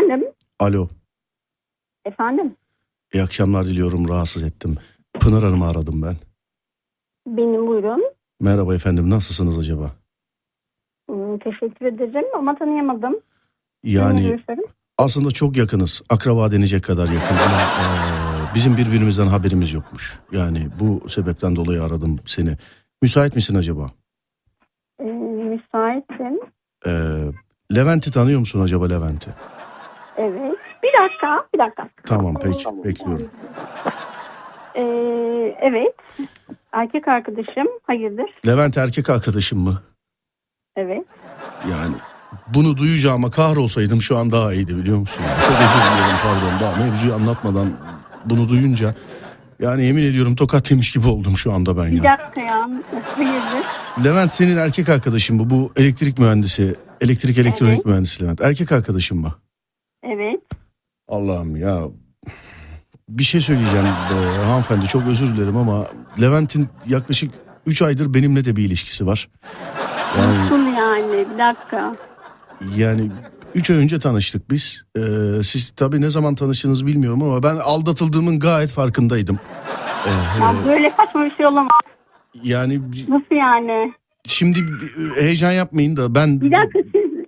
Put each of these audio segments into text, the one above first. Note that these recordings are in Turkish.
Efendim? Alo. Efendim? İyi akşamlar diliyorum. Rahatsız ettim. Pınar Hanım'ı aradım ben. Benim buyurun. Merhaba efendim. Nasılsınız acaba? Hmm, teşekkür ederim ama tanıyamadım. Yani aslında çok yakınız. Akraba denecek kadar yakın ama eee, bizim birbirimizden haberimiz yokmuş. Yani bu sebepten dolayı aradım seni. Müsait misin acaba? Ee, müsaitim. Eee, Levent'i tanıyor musun acaba Levent'i? Evet. Bir dakika, bir dakika. Tamam peki bekliyorum. Ee, evet. Erkek arkadaşım. Hayırdır? Levent erkek arkadaşım mı? Evet. Yani bunu duyacağıma kahrolsaydım şu an daha iyiydi biliyor musun? Çok özür dilerim pardon daha mevzuyu anlatmadan bunu duyunca yani yemin ediyorum tokat yemiş gibi oldum şu anda ben Bir ya. dakika ya. Hayırdır? Levent senin erkek arkadaşın mı? Bu elektrik mühendisi, elektrik elektronik Evet. mühendisi Levent. Erkek arkadaşın mı? Evet. Allah'ım ya. Bir şey söyleyeceğim e, hanımefendi çok özür dilerim ama Levent'in yaklaşık 3 aydır benimle de bir ilişkisi var. Yani Nasıl yani? Bir dakika. Yani 3 ay önce tanıştık biz. Ee, siz tabii ne zaman tanıştığınızı bilmiyorum ama ben aldatıldığımın gayet farkındaydım. Ee, Ya böyle saçma bir şey olamaz. yani Nasıl yani? şimdi heyecan yapmayın da ben Bir dakika siz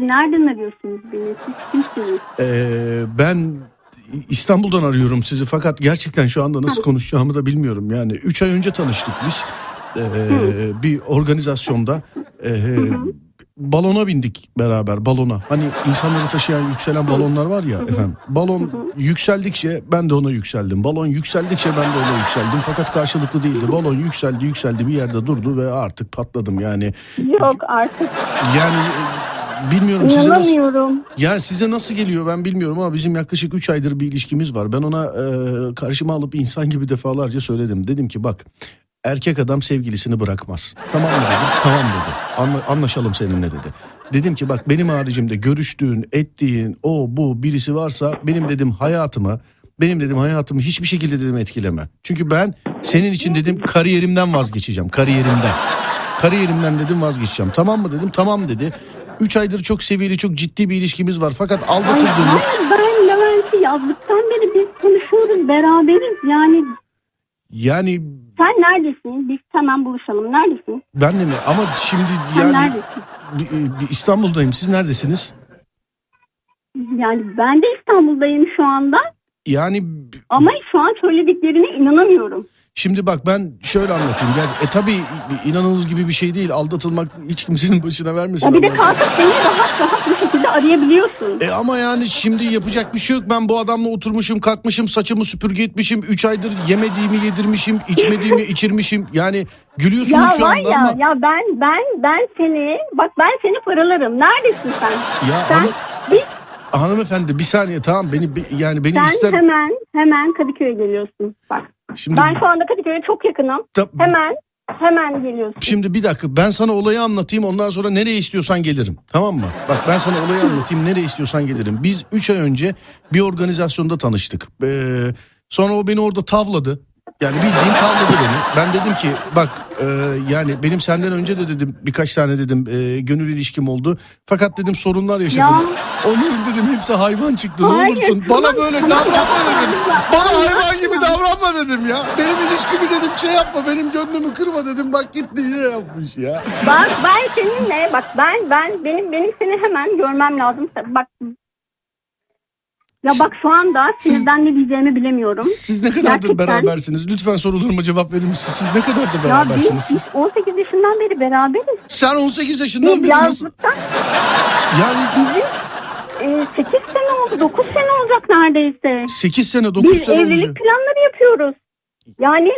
nereden arıyorsunuz beni? Siz kimsiniz? Ee, ben İstanbul'dan arıyorum sizi fakat gerçekten şu anda nasıl konuşacağımı da bilmiyorum. Yani 3 ay önce tanıştık biz. Ee, bir organizasyonda ee, balona bindik beraber balona. Hani insanları taşıyan yükselen balonlar var ya efendim. Balon yükseldikçe ben de ona yükseldim. Balon yükseldikçe ben de ona yükseldim. Fakat karşılıklı değildi. Balon yükseldi yükseldi bir yerde durdu ve artık patladım. Yani Yok artık. yani e, bilmiyorum size nasıl ya size nasıl geliyor ben bilmiyorum ama bizim yaklaşık 3 aydır bir ilişkimiz var. Ben ona e, karşıma alıp insan gibi defalarca söyledim. Dedim ki bak erkek adam sevgilisini bırakmaz. Tamam mı dedim? Tamam dedi. Anla- anlaşalım seninle dedi. Dedim ki bak benim haricimde görüştüğün, ettiğin o bu birisi varsa benim dedim hayatımı benim dedim hayatımı hiçbir şekilde dedim etkileme. Çünkü ben senin için dedim kariyerimden vazgeçeceğim. Kariyerimden. Kariyerimden dedim vazgeçeceğim. Tamam mı dedim? Tamam dedi. 3 aydır çok seviyeli, çok ciddi bir ilişkimiz var. Fakat aldatıldığımı... hayır ben Levent'i yazdıktan beri biz konuşuyoruz beraberiz yani Yani sen neredesin biz hemen buluşalım neredesin ben de mi? Ama şimdi sen yani neredesin bir İstanbul'dayım. Siz neredesiniz? yani ben de İstanbul'dayım şu anda Yani ama şu an söylediklerine inanamıyorum şimdi bak ben şöyle anlatayım. Gel, e tabii inanılır gibi bir şey değil. Aldatılmak hiç kimsenin başına vermesin. ya bir de kalkıp beni rahat rahat bu şekilde arayabiliyorsun E ama yani şimdi yapacak bir şey yok. Ben bu adamla oturmuşum, kalkmışım, saçımı süpürge etmişim. 3 aydır yemediğimi yedirmişim, içmediğimi içirmişim. Yani ya gülüyorsunuz şu var anda ya ama... ya ben ben ben seni bak ben seni paralarım neredesin sen Ya sen hanım- biz hanımefendi bir saniye tamam beni be- yani beni sen ister... hemen hemen Kadıköy'e geliyorsun bak Şimdi ben şu anda Kadıköy'e çok yakınım Ta- hemen hemen geliyorsun Şimdi bir dakika ben sana olayı anlatayım ondan sonra nereye istiyorsan gelirim. Tamam mı? Bak ben sana olayı anlatayım nereye istiyorsan gelirim. Biz 3 ay önce bir organizasyonda tanıştık. Ee, sonra o beni orada tavladı. Yani bildiğin tavladı beni. Ben dedim ki bak e, yani benim senden önce de dedim birkaç tane dedim e, gönül ilişkim oldu. Fakat dedim sorunlar yaşadım. Ya. Onun dedim hepsi hayvan çıktı Hayır, ne olursun. Bana böyle davranma dedim. Bana hayvan gibi davranma dedim ya. Benim ilişkimi dedim şey yapma benim gönlümü kırma dedim. Bak gitti yine yapmış ya. Bak ben seninle bak ben ben benim benim seni hemen görmem lazım. Bak ya bak şu anda Siz- sinirden ne diyeceğimi bilemiyorum. Siz ne kadardır Gerçekten- berabersiniz? Lütfen sorularıma cevap verir misiniz? Siz ne kadardır Ya biz, berabersiniz biz siz? 18 yaşından beri beraberiz. Sen 18 yaşından Biz beri nasıl? Yani bizim e, 8 sene oldu 9 sene olacak neredeyse. 8 sene 9 Biz sene evlilik önce. planları yapıyoruz. Yani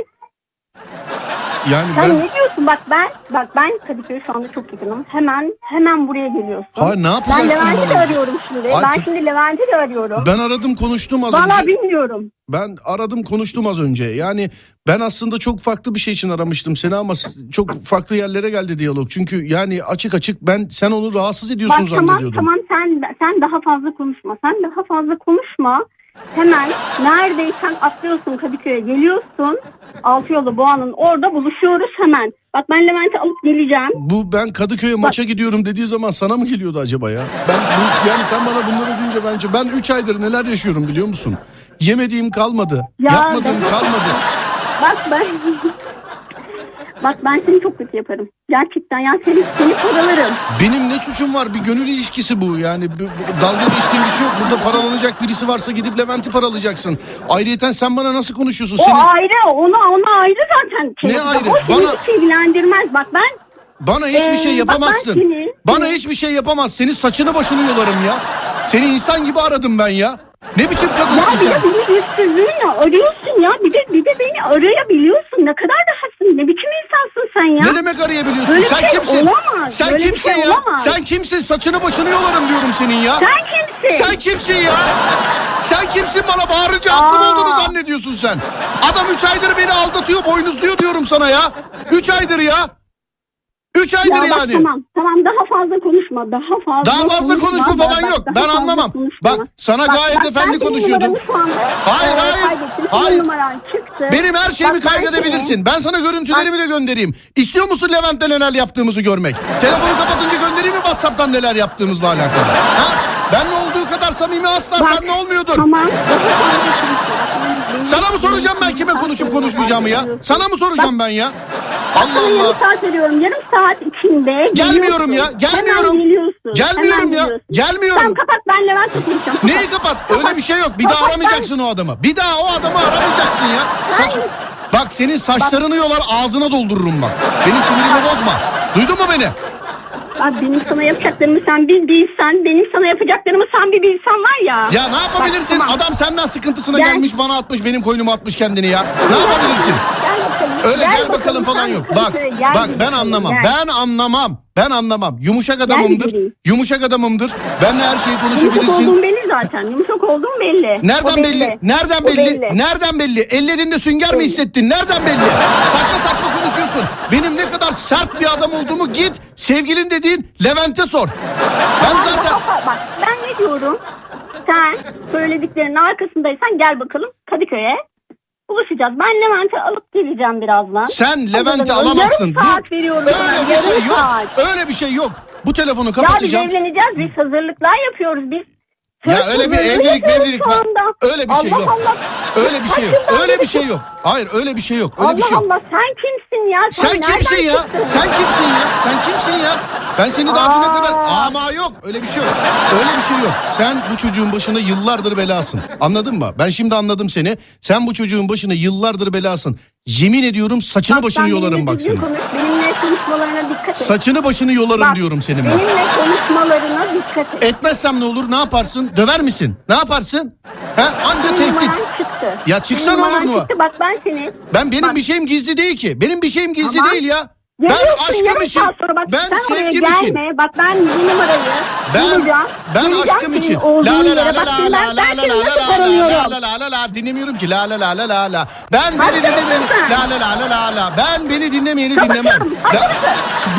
Yani sen ben... ne diyorsun? Bak ben bak ben Kadıköy şu anda çok yakınım. Hemen hemen buraya geliyorsun. Hayır ne ben yapacaksın Levent'i de arıyorum şimdi. Hayır, ben şimdi Levent'i de arıyorum. Ben aradım konuştum az Valla önce. bilmiyorum. Ben aradım konuştum az önce. Yani ben aslında çok farklı bir şey için aramıştım seni ama çok farklı yerlere geldi diyalog. Çünkü yani açık açık ben sen onu rahatsız ediyorsun Bak tamam zannediyordum. tamam sen sen daha fazla konuşma. Sen daha fazla konuşma. Hemen neredeysen atlıyorsun Kadıköy'e geliyorsun. Altı yolu Boğa'nın orada buluşuyoruz hemen. Bak ben Levent'i alıp geleceğim. Bu ben Kadıköy'e maça gidiyorum dediği zaman sana mı geliyordu acaba ya? Ben bu, yani sen bana bunları deyince bence ben 3 aydır neler yaşıyorum biliyor musun? Yemediğim kalmadı. Ya, yapmadığım kalmadı. Bak ben... Bak ben seni çok kötü yaparım. Gerçekten ya seni, seni paralarım. Benim ne suçum var? Bir gönül ilişkisi bu. Yani dalga geçtiğim bir şey yok. Burada paralanacak birisi varsa gidip Levent'i paralayacaksın. Ayrıyeten sen bana nasıl konuşuyorsun? O Senin, ayrı, ona ona ayrı zaten. Ne ayrı? O Bana- hiç ilgilendirmez. Bak ben bana hiçbir Ee, şey bak ben yapamazsın. seni- Bana hiçbir şey yapamaz. Senin saçını başını yolarım ya. Seni insan gibi aradım ben ya. Ne biçim Ya kadınsın bir sen? de beni üstünlüğünle arıyorsun ya. Bir de, bir de beni arayabiliyorsun. Ne kadar rahatsın. Ne biçim insansın sen ya. Ne demek arayabiliyorsun? Böyle sen şey kimsin? olamaz. Sen Böyle kimsin şey ya? olamaz. Sen kimsin? Saçını başını yolarım diyorum senin ya. Sen kimsin? Sen kimsin ya? Sen kimsin bana bağırınca aklım Aa. olduğunu zannediyorsun sen. Adam 3 aydır beni aldatıyor, boynuzluyor diyorum sana ya. 3 aydır ya. 3 aydır Ya bak yani. tamam tamam daha fazla konuşma daha fazla Daha fazla konuşma Bak, falan bak, yok. Ben anlamam. konuşma. Bak, sana gayet bak, efendi ben konuşuyordum. Hayır, hayır. Hayır. Benim her şeyimi Bak, ben kaydedebilirsin. Ben sana görüntülerimi de göndereyim. İstiyor musun Levent'le neler yaptığımızı görmek? Telefonu kapatınca göndereyim mi WhatsApp'tan neler yaptığımızla alakalı? Ha? Benle olduğu kadar samimi asla Bak, seninle olmuyordur. Tamam. Sana mı soracağım ben kime konuşup konuşmayacağımı ya? Sana mı soracağım ben ya? Allah Allah. yarım saat veriyorum. Yarım saat içinde Gelmiyorum ya, gelmiyorum. Gelmiyorum ya, gelmiyorum. Tamam kapat ben Levent'le konuşacağım. Neyi kapat? Öyle bir şey yok. Bir daha aramayacaksın o adamı. Bir daha o adamı aramayacaksın ya. Saç... Bak senin saçlarını yolar ağzına doldururum bak. Benim sinirimi bozma. Duydun mu beni? Benim sana yapacaklarımı sen bir bilsen, benim sana yapacaklarımı sen bir bilsen var ya. Ya ne yapabilirsin? Bak, tamam. Adam senden sıkıntısına Gel. gelmiş bana atmış benim koynuma atmış kendini ya. Ne yapabilirsin? Gel bakalım. Öyle gel, bakalım falan sen yok. Bak gel bak ben bakalım, anlamam. gel. Ben anlamam. Ben anlamam. Yumuşak adamımdır. Yumuşak adamımdır. Benle her şeyi Yumuşak konuşabilirsin. olduğun belli zaten. Yumuşak olduğun belli. Nereden O belli? Nereden O belli? Nereden belli? Ellerinde sünger mi Belli. hissettin? Nereden belli? Saçma konuşuyorsun. Benim ne kadar sert bir adam olduğumu git sevgilin dediğin Levent'e sor. Ben zaten Bak, bak ben ne diyorum? Sen söylediklerinin arkasındaysan gel bakalım Kadıköy'e. Buluşacağız. Ben Levent'i alıp geleceğim birazdan. sen Levent'i alamazsın. Yarım saat veriyorum. Öyle bir şey yok. Öyle bir şey yok. Bu telefonu Ya biz kapatacağım. evleneceğiz. Biz hazırlıklar yapıyoruz. Biz Ya Söz öyle bir evlilik şu var. Öyle bir şey Allah yok. Allah. Öyle bir şey yok. Öyle bir şey yok. Hayır öyle bir şey yok. Öyle Allah bir şey yok. Allah sen kimsin ya? Sen nereden kimsin ya? çıktın? Sen kimsin ya? Sen kimsin ya? Ben seni daha düne kadar... Ama yok öyle bir şey yok. Öyle bir şey yok. Sen bu çocuğun başına yıllardır belasın. Anladın mı? Ben şimdi anladım seni. Sen bu çocuğun başına yıllardır belasın. Yemin ediyorum saçını Bak, başını sen yolarım bak senin. Konuş. Benimle konuşmalarına dikkat et. Saçını başını yolarım Bak, diyorum senin ben. Benimle konuşmalarına dikkat et. Etmezsem ne olur? Ne yaparsın? Döver misin? Ne yaparsın? Ha? Anca Benim tehdit. çıktı. Ya çıksa Benim ne olur mu? Çıktı. Bak ben seni. Ben benim Bak. bir şeyim gizli değil ki. Benim bir şeyim gizli Tamam. değil ya. Ben aşkım için, bak, ben sen sevgim gelme. için, Bak ben bu numarayı ben bulacağım. ben Bulacağım aşkım için. La la la la la la la la la la la la la la la dinlemiyorum ki la la la la la la. Ben beni Hadi dinle beni. lütfen. La la la la la la. Ben beni dinlemeyeni dinlemem.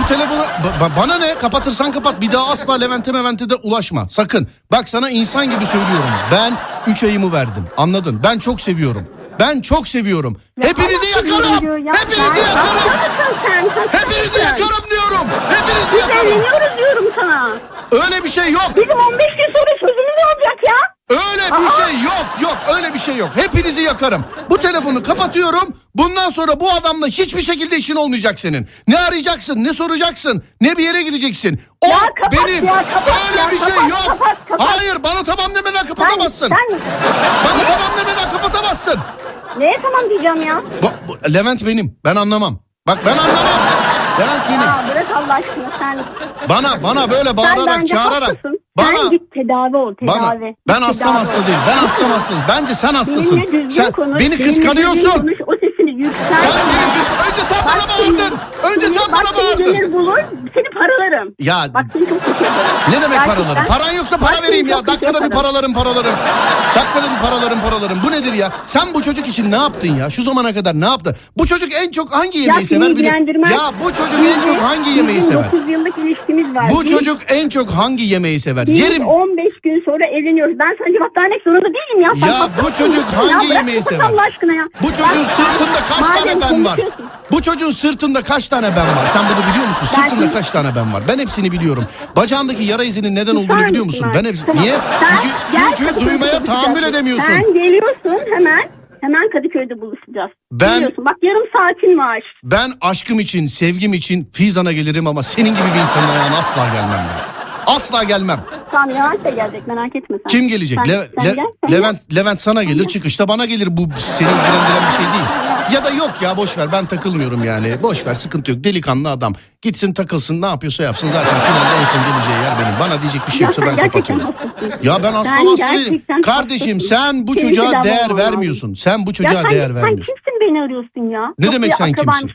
Bu telefonu ba- ba- bana ne? Kapatırsan kapat. Bir daha asla Levent'e Mevent'e de ulaşma. Sakın. Bak sana insan gibi söylüyorum. Ben 3 ayımı verdim. Anladın? Ben çok seviyorum. Ben çok seviyorum. Hepinizi Allah diyor yakarım. ya. Hepinizi Sen- yakarım. Hepinizi yakarım diyorum. Hepinizi Biz yakarım. evleniyoruz diyorum sana. Öyle bir şey yok. Bizim 15 gün sonra sözümüz olacak ya. Öyle bir şey yok. Yok öyle bir şey yok. Hepinizi yakarım. Telefonu kapatıyorum. Bundan sonra bu adamla hiçbir şekilde işin olmayacak senin. Ne arayacaksın, ne soracaksın, ne bir yere gideceksin. O Ya kapat benim. ya, kapat öyle ya, bir şey kapat, yok. kapat, kapat. Hayır bana tamam demeden kapatamazsın. Sen, Bana tamam demeden kapatamazsın. sen neye tamam diyeceğim ya? Bu- Levent benim. Ben anlamam. Bak ben anlamam. Levent benim. Bırak Allah aşkına sen. Bana bana böyle sen bağırarak, bence çağırarak. haklısın. Bana Sen git tedavi ol tedavi. Bana ben tedavi hasta ol. değil. Ben hasta değil. Bence sen hastasın. Benimle Sen konuş. beni kıskanıyorsun. Konuş, o sesini yükselt. Sen beni kıskan. Önce sen bana Bak bağır. bağırdın. Önce sen Bak bana seni bağırdın. gelir bulur seni paralarım. Ya Bak seni çok ne demek Gerçekten. paralarım? Paran yoksa para Bak vereyim ya. Dakikada bir paralarım paralarım. Dakikada bir paralarım paralarım. Bu nedir ya? Sen bu çocuk için ne yaptın ya? Şu zamana kadar ne yaptı? Bu çocuk en çok hangi yemeği Ya sever? Bir. Ya bu çocuk en çok hangi yemeği Bizim sever? 9 yıllık ilişkimiz var. Bu Biz- çocuk en çok hangi yemeği sever? Biz Yerim. 15 gün sonra evleniyoruz. Ben sana cevap vermek zorunda değilim ya. Ya hasta bu çocuk ya? hangi Bırak yemeği sever? Allah aşkına ya. Bu çocuğun Bak, sırtında kaç tane ben var? Bu çocuğun sırtında kaç tane ben var? Sen bunu biliyor musun? Sırtında şimdi- kaç tane ben var? Ben hepsini biliyorum. Bacağındaki yara izinin neden olduğunu biliyor musun? Ben hepsini... Niye? Çünkü, gel çünkü duymaya tahammül edemiyorsun. Sen geliyorsun hemen. Hemen Kadıköy'de buluşacağız. Ben-. Bak yarım saatin var. Ben aşkım için, sevgim için Fizan'a gelirim ama senin gibi bir insanın ayağına asla gelmem ben. Asla gelmem. Tamam Levent de gelecek merak etme sen. Kim gelecek? Sen, Le- sen Le- gel, sen Levent Levent sana gelir, çıkışta bana gelir. Bu seni ilgilendiren bir şey değil. Ya da yok ya boş ver ben takılmıyorum yani. Boş ver sıkıntı yok. Delikanlı adam. Gitsin takılsın ne yapıyorsa yapsın. Zaten finalde en son geleceği yer benim. Bana diyecek bir şey yoksa ben kapatıyorum. Ya ben aslan değilim. gerçekten Kardeşim sen bu çocuğa değer vermiyorsun. Sen bu çocuğa değer vermiyorsun. Beni arıyorsun ya? Ne Yok demek sen kimsin?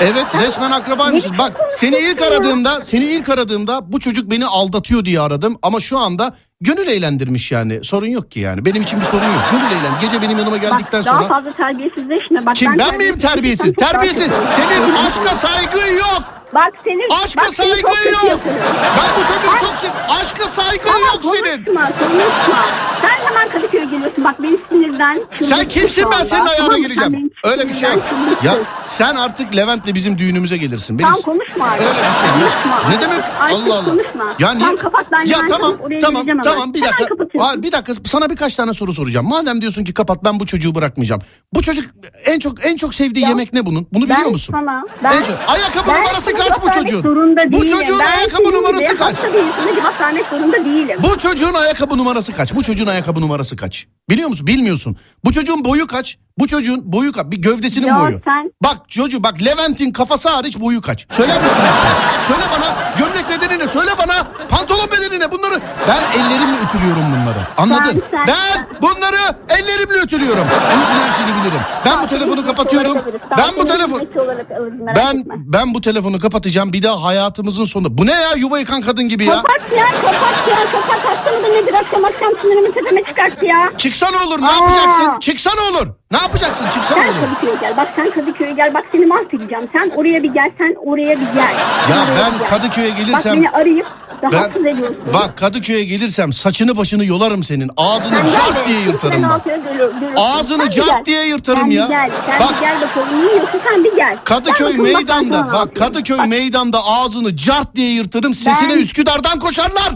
Evet resmen akrabaymışız. Bak seni ilk aradığımda seni ilk aradığımda bu çocuk beni aldatıyor diye aradım. Ama şu anda gönül eğlendirmiş yani. Sorun yok ki yani. Benim için bir sorun yok. Gönül eğlen. Gece benim yanıma geldikten Bak, daha sonra. fazla terbiyesizleşme. Bak, Kim ben miyim terbiyesiz? çok daha Terbiyesiz. Senin aşka saygın yok. Bak senin Aşka bak, saygın yok. Ben bu çocuğu çok seviyorum. Aşka saygın Ama yok senin. konuşma, konuşma. Sen hemen Kadıköy'e geliyorsun. Bak beni sinirden Sen kimsin ben senin ayağına Tamam beni Öyle bir şey yok. Ya sen artık Levent'le bizim düğünümüze gelirsin. Beni... Tamam konuşma artık. Öyle bir şey yok. Konuşma Ne demek? Artık Allah Allah. konuşma. Ya niye? Tamam kapat ben ya tamam tamam tamam bir dakika. Aa, bir dakika sana birkaç tane soru soracağım. Madem diyorsun ki kapat ben bu çocuğu bırakmayacağım. Bu çocuk en çok en çok sevdiği Ya, yemek ne bunun? Bunu biliyor ben musun? Sana, ben, En çok- ayakkabı ben numarası sana kaç bu çocuğun? Bu çocuğun Ben ayakkabı numarası kaç? değilim. Bu çocuğun ayakkabı numarası kaç? Bu çocuğun ayakkabı numarası kaç? Biliyor musun? Bilmiyorsun. Bu çocuğun boyu kaç? Bu çocuğun boyu kaç? Bir gövdesinin Ya boyu. sen- Bak çocuğu bak Levent'in kafası hariç boyu kaç? Söyler misin? Söyle bana gömlek bedenini söyle bana pantolon bedenini bunları ben ellerimle ütülüyorum bunları. Anladın? Sen- sen- ben bunları ellerimle ütülüyorum. Onun için her şeyi bilirim. Ben bu telefonu kapatıyorum. Ben bu telefon ben ben bu telefonu kapatacağım. Bir daha hayatımızın sonu. Bu ne ya yuva yıkan kadın gibi ya? Kapat ya kapat ya kapat mıdır nedir akşam akşam sinirimi tepeme çıkarttı ya. Çıksa ne olur? Ne Aa. yapacaksın? Çıksa ne olur? Ne yapacaksın? Çıksa ne Sen? Kadıköy'e gel bak sen Kadıköy'e gel bak seni mahvedeceğim. Sen oraya bir gel sen oraya bir gel. Ya Oraya ben gel. Kadıköy'e Bak gelirsem beni arayıp ben rahatsız ediyorsun. bak Kadıköy'e gelirsem saçını başını yolarım senin. Ağzını Sen cart de, diye sen yırtarım bak. Ağzını Sen cart gel. diye yırtarım sen ya. Gel. Sen Bak. gel bakalım ne yiyorsun sen bir gel. Kadıköy bak ben sana meydanda bak yapıyorum. Kadıköy Bak, meydanda ağzını cart diye yırtarım. Sesine Ben- Üsküdar'dan koşarlar.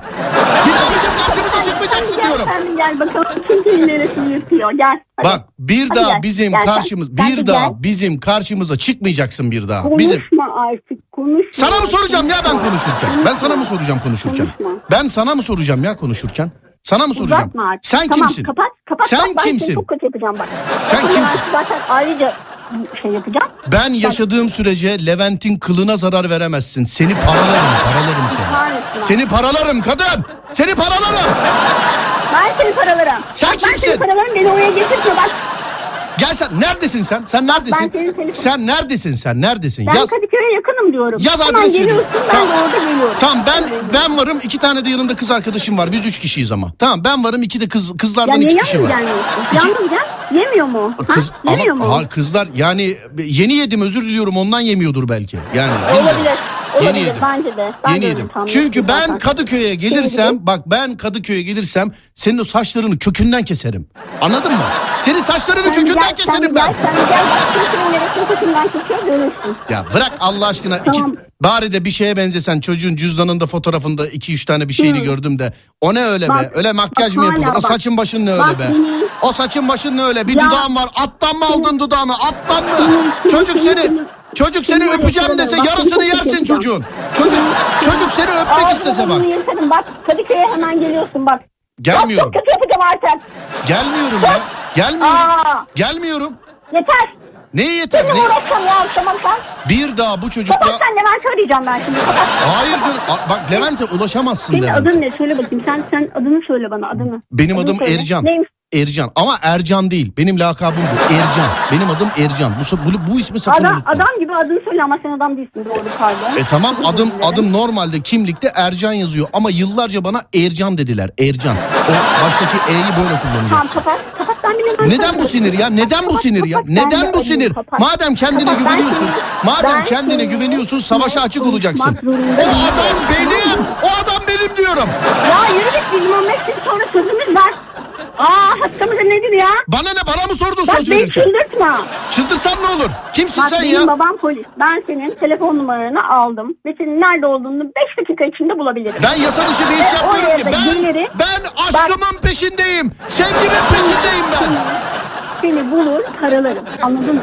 Bir daha bizim karşımıza sen- çıkmayacaksın sen diyorum. Sen gel bakalım kim kimin neresini yırtıyor gel. Bak bir Hadi daha bizim sen. karşımız Sen bir bir daha gel. bizim karşımıza çıkmayacaksın bir daha. Konuşma Bizim artık konuşma. Sana mı soracağım ya ben Konuşma. konuşurken? Ben sana mı soracağım konuşurken? Konuşma. Ben sana mı soracağım ya konuşurken? Sana mı soracağım? Uzatma artık. Sen tamam, kimsin? kapat kapat. Sen bak, kimsin? çok kötü yapacağım bak. Sen Sonra kimsin? Zaten ayrıca şey yapacağım. Ben yaşadığım sürece Levent'in kılına zarar veremezsin. Seni paralarım, paralarım seni. Seni paralarım kadın. Seni paralarım. Ben seni paralarım. Sen kimsin? seni paralarım beni oraya getirme bak. Gel sen neredesin sen? Sen neredesin? Ben senin telefon- Sen neredesin sen? Neredesin? Ben Yaz. Kadıköy'e yakınım diyorum. Yaz Hemen adresini. geliyorsun ben Tamam. de orada geliyorum. Tamam ben ben varım iki tane de yanında kız arkadaşım var. Biz üç kişiyiz ama. Tamam ben varım iki de kız Ya kızlardan niye iki kişi var. İki- Yalnız gel. Yemiyor mu? Kız ha? Yemiyor ama mu? ha, kızlar yani yeni yedim özür diliyorum ondan yemiyordur belki. Yani. Olabilir. Olabilir. Yeni yedim. Bence de. Ben Yeni de yedim. Çünkü ben zaten. Kadıköy'e gelirsem bak ben Kadıköy'e gelirsem senin o saçlarını kökünden keserim. Anladın mı? Senin saçlarını Sen kökünden gel, sen keserim gel, ben. Sen gel bak kökünden görürsün. Ya bırak Allah aşkına Tamam. iki bari de bir şeye benzesen çocuğun cüzdanında fotoğrafında iki üç tane bir şeyini Hı. gördüm de o ne öyle be Bak, öyle makyaj bak mı yapılır o bak. saçın başın ne Bak öyle be beni- o saçın başın ne öyle bir Ya. dudağın var attan mı aldın dudağını attan mı çocuk seni çocuk seni ya öpeceğim dese bak yarısını seni yersin çocuğun çocuk çocuk seni öpmek Ağzını istese bak yırtarım. Bak Kadıköy'e hemen geliyorsun bak. Gelmiyorum. Bak çok kötü yapacağım artık. gelmiyorum ya gelmiyorum Aa, gelmiyorum yeter. neye yeter ne? uğraşacağım ya akşam akşam. bir daha bu çocukla Kapat sen Levent'i arayacağım ben şimdi. Kapat. hayır canım bak Levent'e ulaşamazsın Senin Levent. adın ne? Söyle bakayım. Sen sen adını söyle bana adını. Benim Adını adım söyle. Ercan. Neymiş? Ercan ama Ercan değil. Benim lakabım bu. Ercan. Benim adım Ercan. Bu, bu, bu ismi sakın Adam, unutma. adam gibi adını söyle ama sen adam değilsin doğru pardon. E tamam adım adım normalde kimlikte Ercan yazıyor ama yıllarca bana Ercan dediler. Ercan. O baştaki E'yi böyle Tamam kullanacaksın. kapat. Kapat ben bilemem. Neden bu sinir ya? Neden bu sinir ya? Neden bu sinir? Madem kendine güveniyorsun, madem kendine güveniyorsun savaşa açık olacaksın. O adam benim, o adam benim diyorum. Ya yürü git bizim 15 gün sonra sözümüz var. Aa hastamıza nedir ya? Bana ne bana mı sordun Bak söz beni verirken? çıldırtma. Çıldırsan ne olur? Kimsin Bak sen benim ya? babam polis. Ben senin telefon numaranı aldım. Ve senin nerede olduğunu 5 dakika içinde bulabilirim. Ben yasa dışı bir iş Ve yapmıyorum oraya ki. da Ben, geliri- ben aşkımın peşindeyim. Sevgimin peşindeyim ben. Seni bulur paralarım. Anladın mı?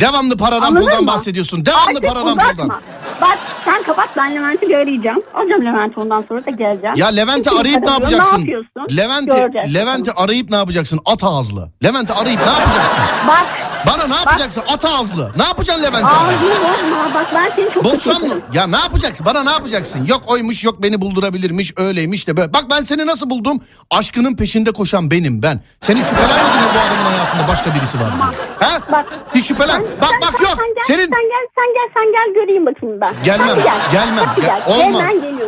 Devamlı paradan Anladın puldan mı? bahsediyorsun. Devamlı Artık paradan uzatma. puldan. Bak sen kapat ben Levent'i bir arayacağım. Alacağım Levent'i ondan sonra da geleceğim. Ya Levent'i arayıp ne yapacaksın? Ne yapıyorsun? Levent'i Levent'i arayıp ne yapacaksın? At ağızlı. Levent'i arayıp ne yapacaksın? Bak Bana ne yapacaksın? At ağızlı. Ne yapacaksın Levent'i? arayıp? ağzını. Bak ben seni çok Bozsan kötü mı? Ya ne yapacaksın? Bana ne yapacaksın? Yok oymuş yok beni buldurabilirmiş öyleymiş de böyle. Bak ben seni nasıl buldum? Aşkının peşinde koşan benim ben. Seni şüphelenmedin mi bu adamın hayatında başka birisi var diye? He? Bak. Hiç şüphelen. Sen- Bak sen- bak sen- yok. Sen gel, Senin sen gel, sen gel, sen gel göreyim bakayım ben. Gelmem, Sen gel. gelmem. Gel- gel. olmaz.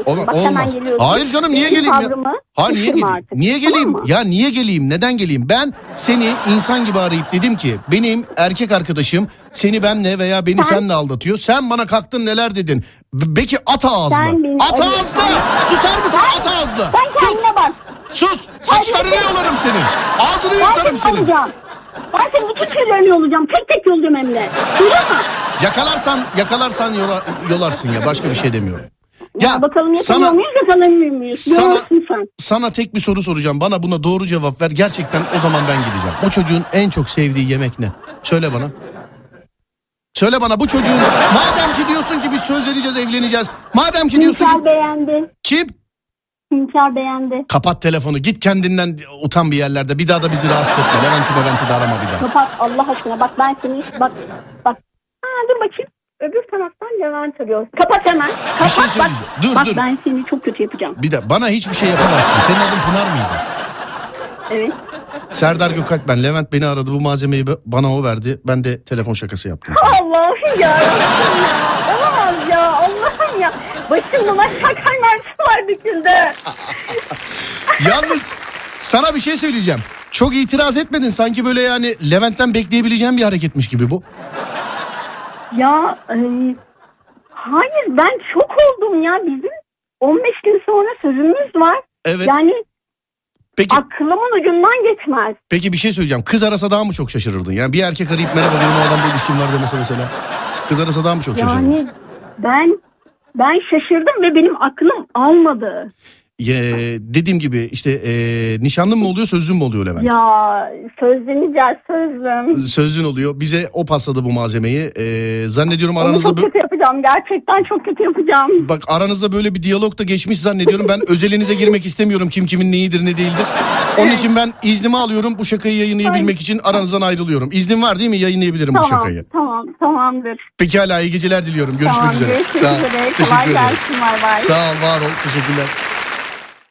Hemen geliyorsun. Olmaz, Bak hemen geliyorsun. Hayır canım, niye Benim geleyim ya? tavrımı Ha niye düşürme geleyim? artık. Niye geleyim? Tamam mı? Ya niye geleyim? Neden geleyim? Ben seni insan gibi arayıp dedim ki benim erkek arkadaşım seni benle veya beni Sen- senle aldatıyor. Sen bana kalktın neler dedin? B- Peki at ağızlı. Sen beni At ağızlı. Susar mısın at ağızlı? Sen Sus. kendine bak. Sus. Saçlarını Terbiyesiz. yolarım senin. Ağzını yırtarım seni senin. alacağım. Ben senin bütün tüylerini yollayacağım. Tek tek yollayacağım hem de. Duydun mu? Yakalarsan yakalarsan yola- yolarsın ya başka bir şey demiyorum. Ya Bakalım sana muyuz yakalamıyor muyuz? Sana- Yollarsın sen. sana tek bir soru soracağım. Bana buna doğru cevap ver. Gerçekten o zaman ben gideceğim. O çocuğun en çok sevdiği yemek ne? Söyle bana. Söyle bana bu çocuğun madem ki diyorsun ki biz söz vereceğiz evleneceğiz. Madem ki diyorsun Hünkar ki beğendi. kim? Hünkar beğendi. Kapat telefonu git kendinden utan bir yerlerde. Bir daha da bizi rahatsız etme. Levent'i Levent'i de arama bir daha. Kapat Allah aşkına. Bak ben seni bak bak. Ha, dur bakayım. Öbür taraftan Levent arıyor. Kapat hemen. Kapat şey bak. Dur, bak dur. ben seni çok kötü yapacağım. Bir de bana hiçbir şey yapamazsın. Senin adın Pınar mıydı? Evet. Serdar Gökalp ben. Levent beni aradı bu malzemeyi bana o verdi. Ben de telefon şakası yaptım. Allah'ım ya. Olamaz ya. Allah'ım ya. Başımda mersi var dikildi. Yalnız sana bir şey söyleyeceğim. Çok itiraz etmedin. Sanki böyle yani Levent'ten bekleyebileceğim bir hareketmiş gibi bu. Ya e, hayır ben şok oldum ya. Bizim 15 gün sonra sözümüz var. Evet. Yani Peki aklımın ucundan geçmez. peki bir şey söyleyeceğim. Kız arasa daha mı çok şaşırırdın? Yani bir erkek arayıp merhaba benim o adamla ilişkim var demese mesela. Kız arasa daha mı çok şaşırırdın? Yani ben ben şaşırdım ve benim aklım almadı. Ye- dediğim gibi işte e, nişanlın mı oluyor sözlün mü oluyor Levent? Ya sözleneceğiz sözlüm. Sözlün oluyor. Bize o pasladı bu malzemeyi. E, zannediyorum Onu aranızda çok bö- kötü yapacağım. Gerçekten çok kötü yapacağım. bak aranızda böyle bir diyalog da geçmiş zannediyorum. Ben özelinize girmek istemiyorum kim kimin neyidir ne değildir. Onun için ben iznimi alıyorum. Bu şakayı yayınlayabilmek için aranızdan ayrılıyorum. İznin var değil mi? Yayınlayabilirim bu Tamam, şakayı. tamam, tamamdır. Pekala iyi geceler diliyorum. Görüşmek tamam, üzere. görüşmek Sağ üzere. Teşekkür Kolay ederim. gelsin, bay bay. Sağ ol, var ol. Teşekkürler.